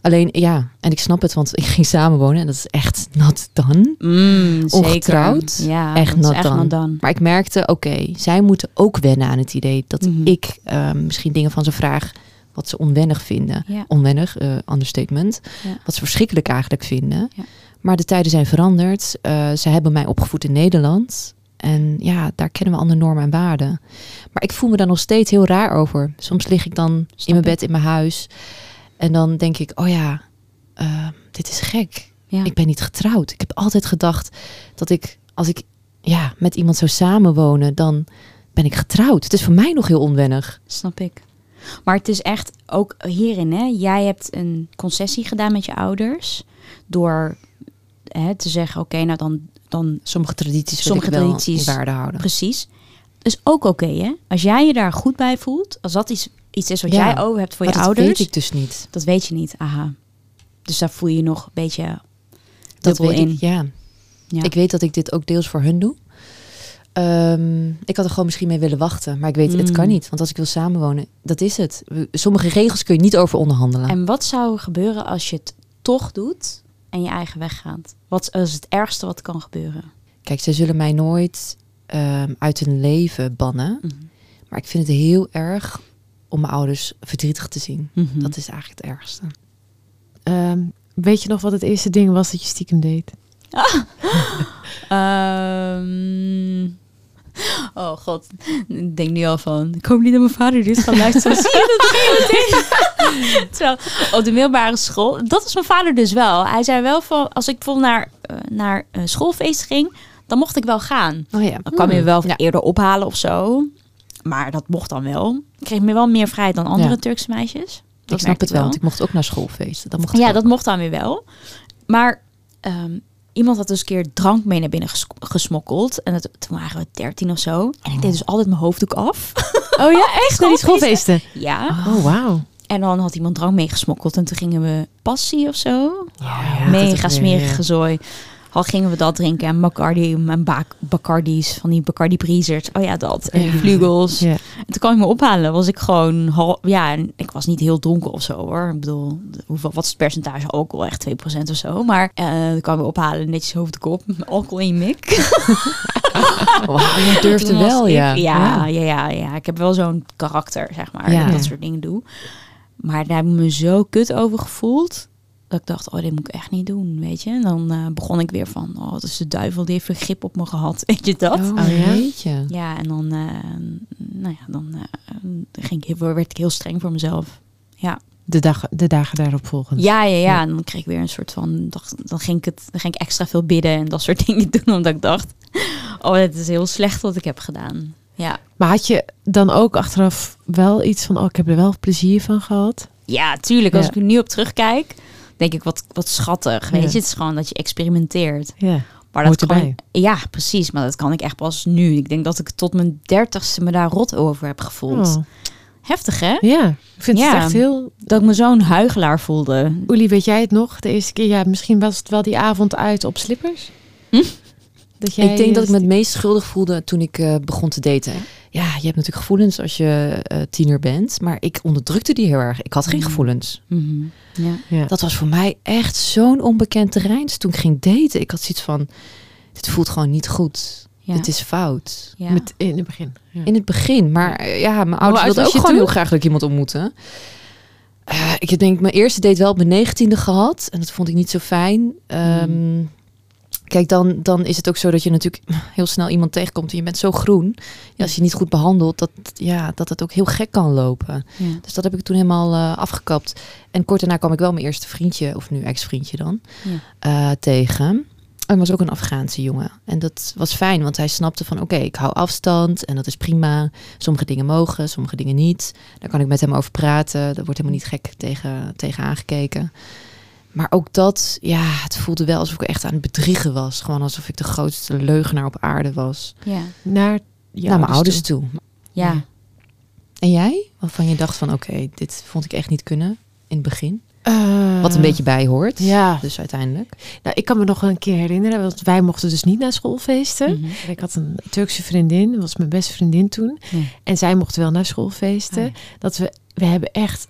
Alleen, ja, en ik snap het, want ik ging samenwonen en dat is echt not done. Mm. Ongetrouwd? Ja, Echt not echt done. not done. Maar ik merkte, oké, zij moeten ook wennen aan het idee dat Mhm. ik ehm, misschien dingen van ze vraag wat ze onwennig vinden. Ja. Onwennig, eh understatement. Ja. Wat ze verschrikkelijk eigenlijk vinden. Ja. Maar de tijden zijn veranderd. Eh, ze hebben mij opgevoed in Nederland. En ja, daar kennen we andere normen en waarden. Maar ik voel me daar nog steeds heel raar over. Soms lig ik dan in mijn bed in mijn huis. En dan denk ik, oh ja, eh, dit is gek. Ja. Ik ben niet getrouwd. Ik heb altijd gedacht dat ik, als ik ja, met iemand zou samenwonen, dan ben ik getrouwd. Het is voor mij nog heel onwennig. Snap ik. Maar het is echt ook hierin, hè? Jij hebt een concessie gedaan met je ouders door hè, te zeggen: oké, nou dan, dan Sommige tradities wil Sommige tradities- waarde houden. precies. Dus ook oké, hè? Als jij je daar goed bij voelt, als dat iets, iets is wat Ja, jij over hebt voor je dat ouders, weet ik dus niet. dat weet je niet. Aha. Dus daar voel je je nog een beetje Dat dubbel in. ik, ja. Ja. Ik weet dat ik dit ook deels voor hun doe. Ehm, ik had er gewoon misschien mee willen wachten. Maar ik weet, het Mm. kan niet. Want als ik wil samenwonen, dat is het. Sommige regels kun je niet over onderhandelen. En wat zou er gebeuren als je het toch doet en je eigen weg gaat? Wat is het ergste wat kan gebeuren? Kijk, ze zullen mij nooit ehm, uit hun leven bannen. Mhm. Maar ik vind het heel erg om mijn ouders verdrietig te zien. Mhm. Dat is eigenlijk het ergste. Ehm, weet je nog wat het eerste ding was dat je stiekem deed? Ehm, oh god, ik denk nu al van, ik hoop niet dat mijn vader dit gaat luisteren. Zie je dat? Terwijl, op de middelbare school, dat is mijn vader dus wel. Hij zei wel van, als ik bijvoorbeeld naar, eh, naar een schoolfeest ging, dan mocht ik wel gaan. Oh ja. Dan kwam je wel Ja. eerder ophalen of zo. Maar dat mocht dan wel. Ik kreeg me wel meer vrijheid dan andere Ja. Turkse meisjes. ik Dat snap merkte het wel, want ik mocht ook naar schoolfeesten. Dat mocht ik ja, dat mocht dan weer wel. Maar ehm, iemand had dus een keer drank mee naar binnen ges- gesmokkeld. En het, toen waren we dertien of zo. En ik deed dus altijd mijn hoofddoek af. Oh ja, echt? Naar die schoolfeesten? ja. Oh, wauw. En dan had iemand drank meegesmokkeld. En toen gingen we passie of zo. Ja, Mega smerige ja. zooi. Al gingen we dat drinken. En Bacardi, en Bacardi's, van die Bacardi Breezers. Oh ja, dat. En Ja. vlugels. Ja. En toen kwam ik me ophalen. Was ik gewoon, hal- ja, en ik was niet heel donker of zo hoor. Ik bedoel, hoeveel, wat is het percentage alcohol? Echt 2% of zo. Maar eh dan kwam ik me ophalen, netjes hoofd de kop, alcohol in je mik. Oh, je durfde Toen wel, ik- ja. ja. Ja, ja, ja, Ik heb wel zo'n karakter, zeg maar, Ja. dat dat soort dingen doe. Maar daar heb ik me zo kut over gevoeld. Dat ik dacht, oh, dit moet ik echt niet doen, weet je. En dan eh, begon ik weer van, oh, dat is de duivel, die heeft een grip op me gehad. Weet je dat? Oh, Oh, ja? jeetje. Ja, en dan, eh, nou ja, dan eh, ging ik, heel- werd ik heel streng voor mezelf. De, dag, de dagen daarop volgend. Ja, ja, ja. En dan kreeg ik weer een soort van, dacht, dan ging ik het, dan ging ik extra veel bidden en dat soort dingen doen, omdat ik dacht, oh, het is heel slecht wat ik heb gedaan. Ja, Maar had je dan ook achteraf wel iets van, oh, ik heb er wel plezier van gehad? ja, tuurlijk. Als Ja. ik er nu op terugkijk, denk ik wat, wat schattig. Weet Ja. je, het is gewoon dat je experimenteert. Ja. Maar dat kan, ja, precies. Maar dat kan ik echt pas nu. Ik denk dat ik tot mijn dertigste me daar rot over heb gevoeld. Oh. Heftig, hè? Ja, ik vind Ja. het echt heel... Dat ik me zo'n huigelaar voelde. Oeli, weet jij het nog? De eerste keer, ja, misschien was het wel die avond uit op slippers? Hm? Dat jij, ik denk dat ik eh, me het meest schuldig voelde toen ik eh, begon te daten. Ja, je hebt natuurlijk gevoelens als je eh, tiener bent. Maar ik onderdrukte die heel erg. Ik had geen Mm. gevoelens. Mhm. Ja. Ja. Dat was voor mij echt zo'n onbekend terrein. Dus toen ik ging daten, ik had zoiets van... Dit voelt gewoon niet goed. Ja. Dit is fout. Ja. Met, in het begin. Ja. In het begin. Maar eh, ja, mijn ouders oud wilden ook gewoon toen? heel graag dat ik iemand ontmoette. Eh, ik denk mijn eerste date wel op mijn negentiende gehad. En dat vond ik niet zo fijn. Ehm, Kijk, dan, dan is het ook zo dat je natuurlijk heel snel iemand tegenkomt en je bent zo groen. Ja, als je niet goed behandelt, dat, ja, dat het ook heel gek kan lopen. Ja. Dus dat heb ik toen helemaal eh, afgekapt. En kort daarna kwam ik wel mijn eerste vriendje, of nu ex-vriendje dan, Ja. eh, tegen. Hij was ook een Afghaanse jongen. En dat was fijn, want hij snapte van oké, ik hou afstand en dat is prima. Sommige dingen mogen, sommige dingen niet. Daar kan ik met hem over praten. Dat wordt helemaal niet gek tegen, tegen aangekeken. Maar ook dat, ja, het voelde wel alsof ik echt aan het bedriegen was. Gewoon alsof ik de grootste leugenaar op aarde was. Ja. Naar, je Naar mijn ouders toe. Ja. En jij? Waarvan je dacht van oké, dit vond ik echt niet kunnen in het begin. Eh, Wat een beetje bij hoort. Ja, Dus uiteindelijk. nou, ik kan me nog een keer herinneren, want wij mochten dus niet naar schoolfeesten. Mhm. Ik had een Turkse vriendin, dat was mijn beste vriendin toen. En zij mocht wel naar schoolfeesten. Oh. Dat we, we hebben echt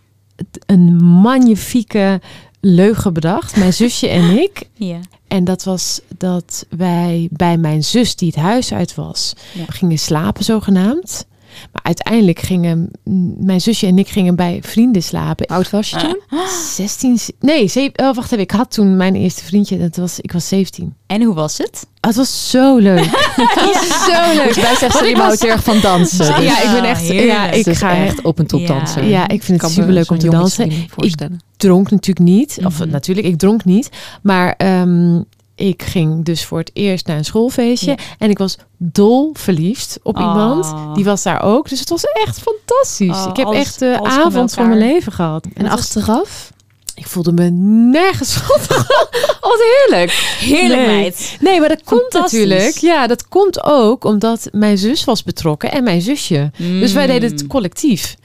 een magnifieke leugen bedacht, mijn zusje en ik. Ja. En dat was dat wij bij mijn zus, die het huis uit was, Ja. gingen slapen zogenaamd. Maar uiteindelijk gingen mijn zusje en ik gingen bij vrienden slapen. Hoe oud was je toen? 16, nee, ze, oh, wacht even. Ik had toen mijn eerste vriendje, dat was, ik was 17. En hoe was het? Ah, het was zo leuk. het was zo leuk. Wij zeggen ik was- houdt erg van dansen. Dus Ja, ik ben echt, ja, ik dus ga echt, op een top Ja. dansen. ja, ik vind het super leuk om te dansen. voorstellen. dronk natuurlijk niet. Of Mhm. natuurlijk, ik dronk niet. Maar ehm, ik ging dus voor het eerst naar een schoolfeestje. Ja. En ik was dol verliefd op Oh. iemand. Die was daar ook. Dus het was echt fantastisch. Oh, ik heb alles- echt de avond van mijn leven gehad. En achteraf? ik voelde me nergens schuldig. Wat heerlijk. Heerlijk Nee. meid. Nee, maar dat komt natuurlijk. Ja, dat komt ook omdat mijn zus was betrokken en mijn zusje. Dus wij deden Mm. het collectief.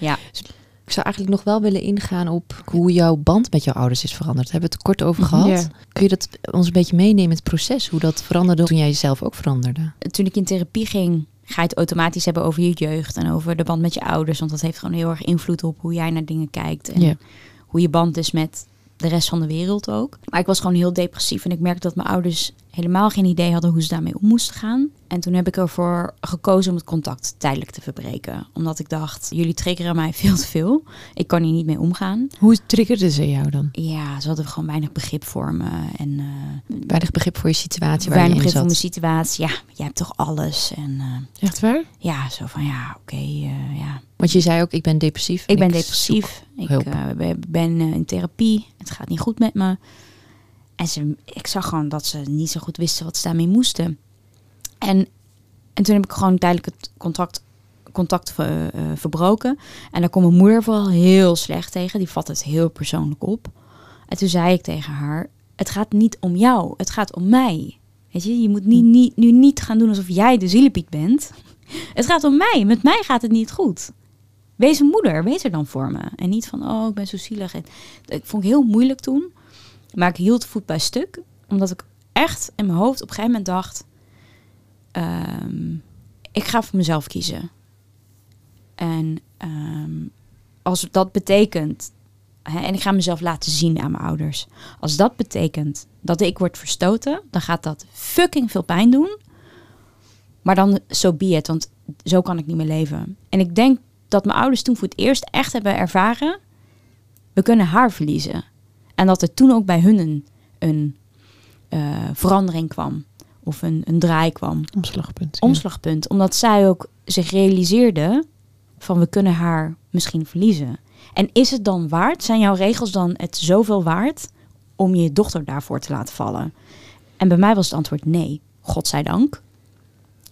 Ik zou eigenlijk nog wel willen ingaan op hoe jouw band met jouw ouders is veranderd. Daar hebben we het kort over gehad. Ja. Kun je dat ons een beetje meenemen in het proces? Hoe dat veranderde toen jij jezelf ook veranderde? Toen ik in therapie ging, ga je het automatisch hebben over je jeugd en over de band met je ouders. Want dat heeft gewoon heel erg invloed op hoe jij naar dingen kijkt. En Ja. hoe je band is met de rest van de wereld ook. Maar ik was gewoon heel depressief en ik merkte dat mijn ouders helemaal geen idee hadden hoe ze daarmee om moesten gaan. En toen heb ik ervoor gekozen om het contact tijdelijk te verbreken. Omdat ik dacht, jullie triggeren mij veel te veel. Ik kan hier niet mee omgaan. Hoe triggerde ze jou dan? Ja, ze hadden gewoon weinig begrip voor me. En eh, Weinig begrip voor je situatie waar weinig je in begrip voor mijn situatie. Ja, jij hebt toch alles. En eh, Echt waar? ja, zo van ja, oké, eh, ja. Want je zei ook, ik ben depressief. Ik ben depressief. Ik eh, ben- eh, in therapie. Het gaat niet goed met me. En ze, ik zag gewoon dat ze niet zo goed wisten wat ze daarmee moesten. En, en toen heb ik gewoon tijdelijk het contact, contact eh, verbroken. En daar kwam mijn moeder vooral heel slecht tegen. Die vat het heel persoonlijk op. En toen zei ik tegen haar: Het gaat niet om jou, het gaat om mij. Weet je, je moet niet, niet, nu niet gaan doen alsof jij de zielepiet bent. Het gaat om mij. Met mij gaat het niet goed. Wees een moeder, wees er dan voor me. En niet van, oh, ik ben zo zielig. Dat vond ik heel moeilijk toen. Maar ik hield voet bij stuk. Omdat ik echt in mijn hoofd op een gegeven moment dacht... ehm, ik ga voor mezelf kiezen. En ehm, als dat betekent... Hè, en ik ga mezelf laten zien aan mijn ouders. Als dat betekent dat ik word verstoten... dan gaat dat fucking veel pijn doen. Maar dan, so be it. Want zo kan ik niet meer leven. En ik denk dat mijn ouders toen voor het eerst echt hebben ervaren... we kunnen haar verliezen. En dat er toen ook bij hun een, een eh, verandering kwam. Of een, een draai kwam. Omslagpunt. ja. Omslagpunt. Omdat zij ook zich realiseerde van we kunnen haar misschien verliezen. En is het dan waard? Zijn jouw regels dan het zoveel waard om je dochter daarvoor te laten vallen? En bij mij was het antwoord nee. Godzijdank.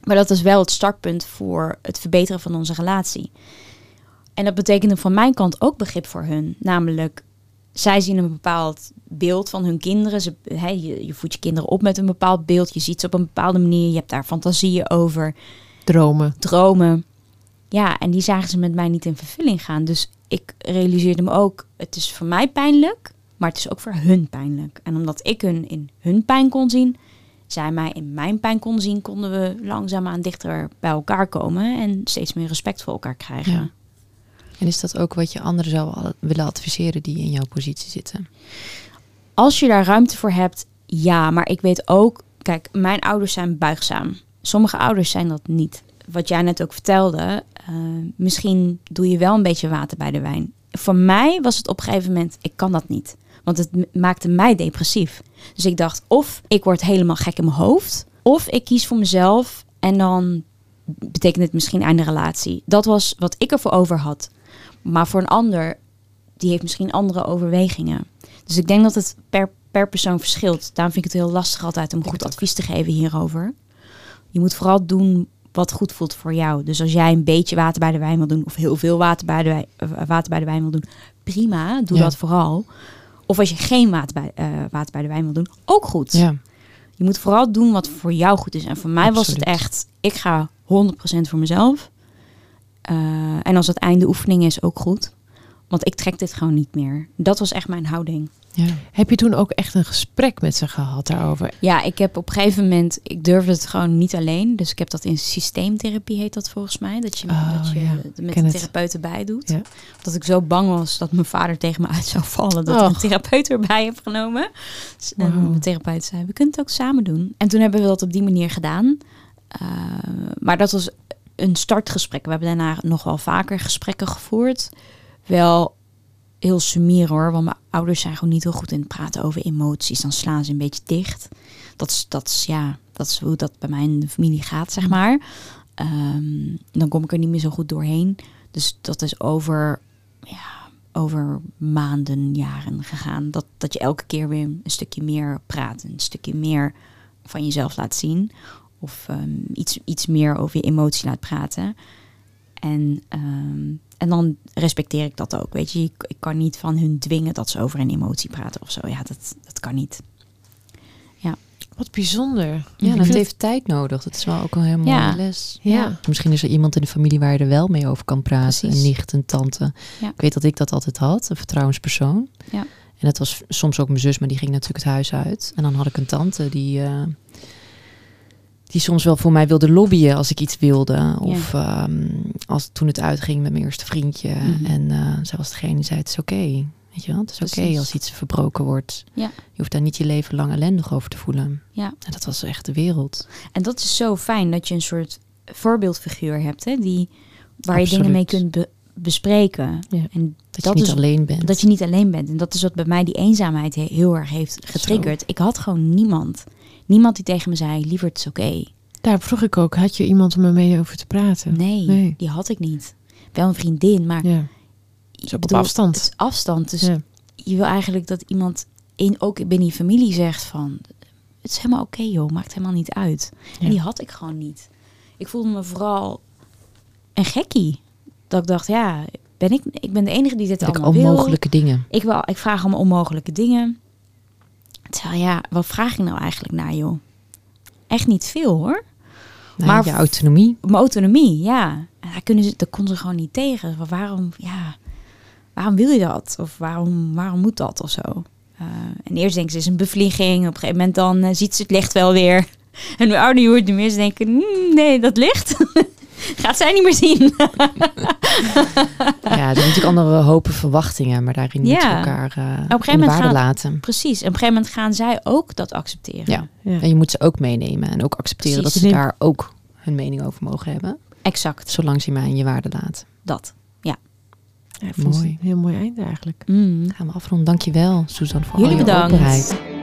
Maar dat is wel het startpunt voor het verbeteren van onze relatie. En dat betekende van mijn kant ook begrip voor hun. Namelijk, zij zien een bepaald beeld van hun kinderen. Ze, je, je voedt je kinderen op met een bepaald beeld. Je ziet ze op een bepaalde manier. Je hebt daar fantasieën over, Dromen. dromen. Ja, en die zagen ze met mij niet in vervulling gaan. Dus ik realiseerde me ook, het is voor mij pijnlijk, maar het is ook voor hun pijnlijk. En omdat ik hun in hun pijn kon zien, zij mij in mijn pijn kon zien, konden we langzaamaan dichter bij elkaar komen en steeds meer respect voor elkaar krijgen. Ja. En is dat ook wat je anderen zou willen adviseren die in jouw positie zitten? Als je daar ruimte voor hebt, ja. Maar ik weet ook, kijk, mijn ouders zijn buigzaam. Sommige ouders zijn dat niet. Wat jij net ook vertelde, eh, misschien doe je wel een beetje water bij de wijn. Voor mij was het op een gegeven moment, ik kan dat niet. Want het maakte mij depressief. Dus ik dacht, of ik word helemaal gek in mijn hoofd, of ik kies voor mezelf en dan betekent het misschien einde relatie. Dat was wat ik ervoor over had. Maar voor een ander, die heeft misschien andere overwegingen. Dus ik denk dat het per per persoon verschilt. Daarom vind ik het heel lastig altijd om goed advies te geven hierover. Je moet vooral doen wat goed voelt voor jou. Dus als jij een beetje water bij de wijn wil doen, of heel veel water bij de, wijn, uh, water bij de wijn wil doen, prima, doe Ja. dat vooral. Of als je geen water bij, eh, water bij de wijn wil doen, ook goed. Ja, Je moet vooral doen wat voor jou goed is. En voor mij was het echt, ik ga 100% voor mezelf. Eh, en als het einde oefening is, ook goed. Want ik trek dit gewoon niet meer. Dat was echt mijn houding. Ja. Heb je toen ook echt een gesprek met ze gehad daarover? Ja, ik heb op een gegeven moment, ik durfde het gewoon niet alleen. Dus ik heb dat in systeemtherapie heet dat volgens mij. Dat je, Oh, dat je ja. met Ken de therapeut erbij doet. Ja. Dat ik zo bang was dat mijn vader tegen me uit zou vallen. Dat ik Och. een therapeut erbij heb genomen. Dus, en mijn therapeut zei, we kunnen het ook samen doen. En toen hebben we dat op die manier gedaan. Uh, maar dat was een startgesprek. We hebben daarna nog wel vaker gesprekken gevoerd. Wel heel sumier hoor. Want mijn ouders zijn gewoon niet heel goed in het praten over emoties. Dan slaan ze een beetje dicht. Dat is, dat is, ja, dat is hoe dat bij mij in de familie gaat, zeg maar. Um, dan kom ik er niet meer zo goed doorheen. Dus dat is over, ja, over maanden, jaren gegaan. Dat, dat je elke keer weer een stukje meer praat. Een stukje meer van jezelf laat zien. Of um, iets, iets meer over je emotie laat praten. En, um, en dan respecteer ik dat ook. Weet je, ik, ik, kan niet van hun dwingen dat ze over een emotie praten of zo. Ja, dat, dat kan niet. Ja. Wat bijzonder. Ja, dat vind heeft tijd nodig. Dat is wel ook een hele mooie Ja. les. Ja. Misschien is er iemand in de familie waar je er wel mee over kan praten. Precies. Een nicht, een tante. Ja. Ik weet dat ik dat altijd had, een vertrouwenspersoon. Ja. En dat was soms ook mijn zus, maar die ging natuurlijk het huis uit. En dan had ik een tante die, uh, die soms wel voor mij wilde lobbyen als ik iets wilde. Of um, als toen het uitging met mijn eerste vriendje. Mhm. Mm -hmm. En uh, zij was degene die zei, het is oké. Okay. Weet je wel, het is oké okay als iets verbroken wordt. Ja. Je hoeft daar niet je leven lang ellendig over te voelen. Ja. En dat was echt de wereld. En dat is zo fijn dat je een soort voorbeeldfiguur hebt, hè, die, waar Absoluut. je dingen mee kunt be bespreken. Ja. En dat, dat je niet is, alleen bent. Dat je niet alleen bent. En dat is wat bij mij die eenzaamheid heel erg heeft getriggerd. Zo. Ik had gewoon niemand. Niemand die tegen me zei, liever het is oké. Okay. Daar vroeg ik ook, had je iemand om ermee over te praten? Nee, nee, die had ik niet. Wel een vriendin, maar... Ja. Op afstand. Het afstand, dus ja. je wil eigenlijk dat iemand in, ook binnen je familie zegt van... Het is helemaal oké okay, joh, maakt helemaal niet uit. Ja. En die had ik gewoon niet. Ik voelde me vooral een gekkie. Dat ik dacht, ja, ben ik, ik ben de enige die dit ik allemaal onmogelijke wil. dingen. Ik, wil, ik vraag om onmogelijke dingen. Terwijl ja, wat vraag ik nou eigenlijk naar joh? Echt niet veel hoor. Maar je autonomie. Mijn autonomie, ja. En daar, kunnen ze, daar kon ze gewoon niet tegen. Waarom, ja, waarom wil je dat? Of waarom, waarom moet dat of zo? Uh, en eerst denken ze, is een bevlieging. Op een gegeven moment dan uh, ziet ze het licht wel weer. En hoe ouder je wordt, de meer denken, mm, nee, dat licht gaat zij niet meer zien. ja, er zijn natuurlijk andere hopen verwachtingen, maar daarin ja. moeten we elkaar uh, op een gegeven moment gaan, laten. Precies, op een gegeven moment gaan zij ook dat accepteren. Ja, ja. en je moet ze ook meenemen en ook accepteren precies. dat ze daar ook hun mening over mogen hebben. Exact. Zolang ze mij in je waarde laten. Dat, ja. ja mooi. Een heel mooi einde eigenlijk. Mm. Gaan we afronden. Dankjewel, Suzanne, voor Jullie al je bedankt. openheid.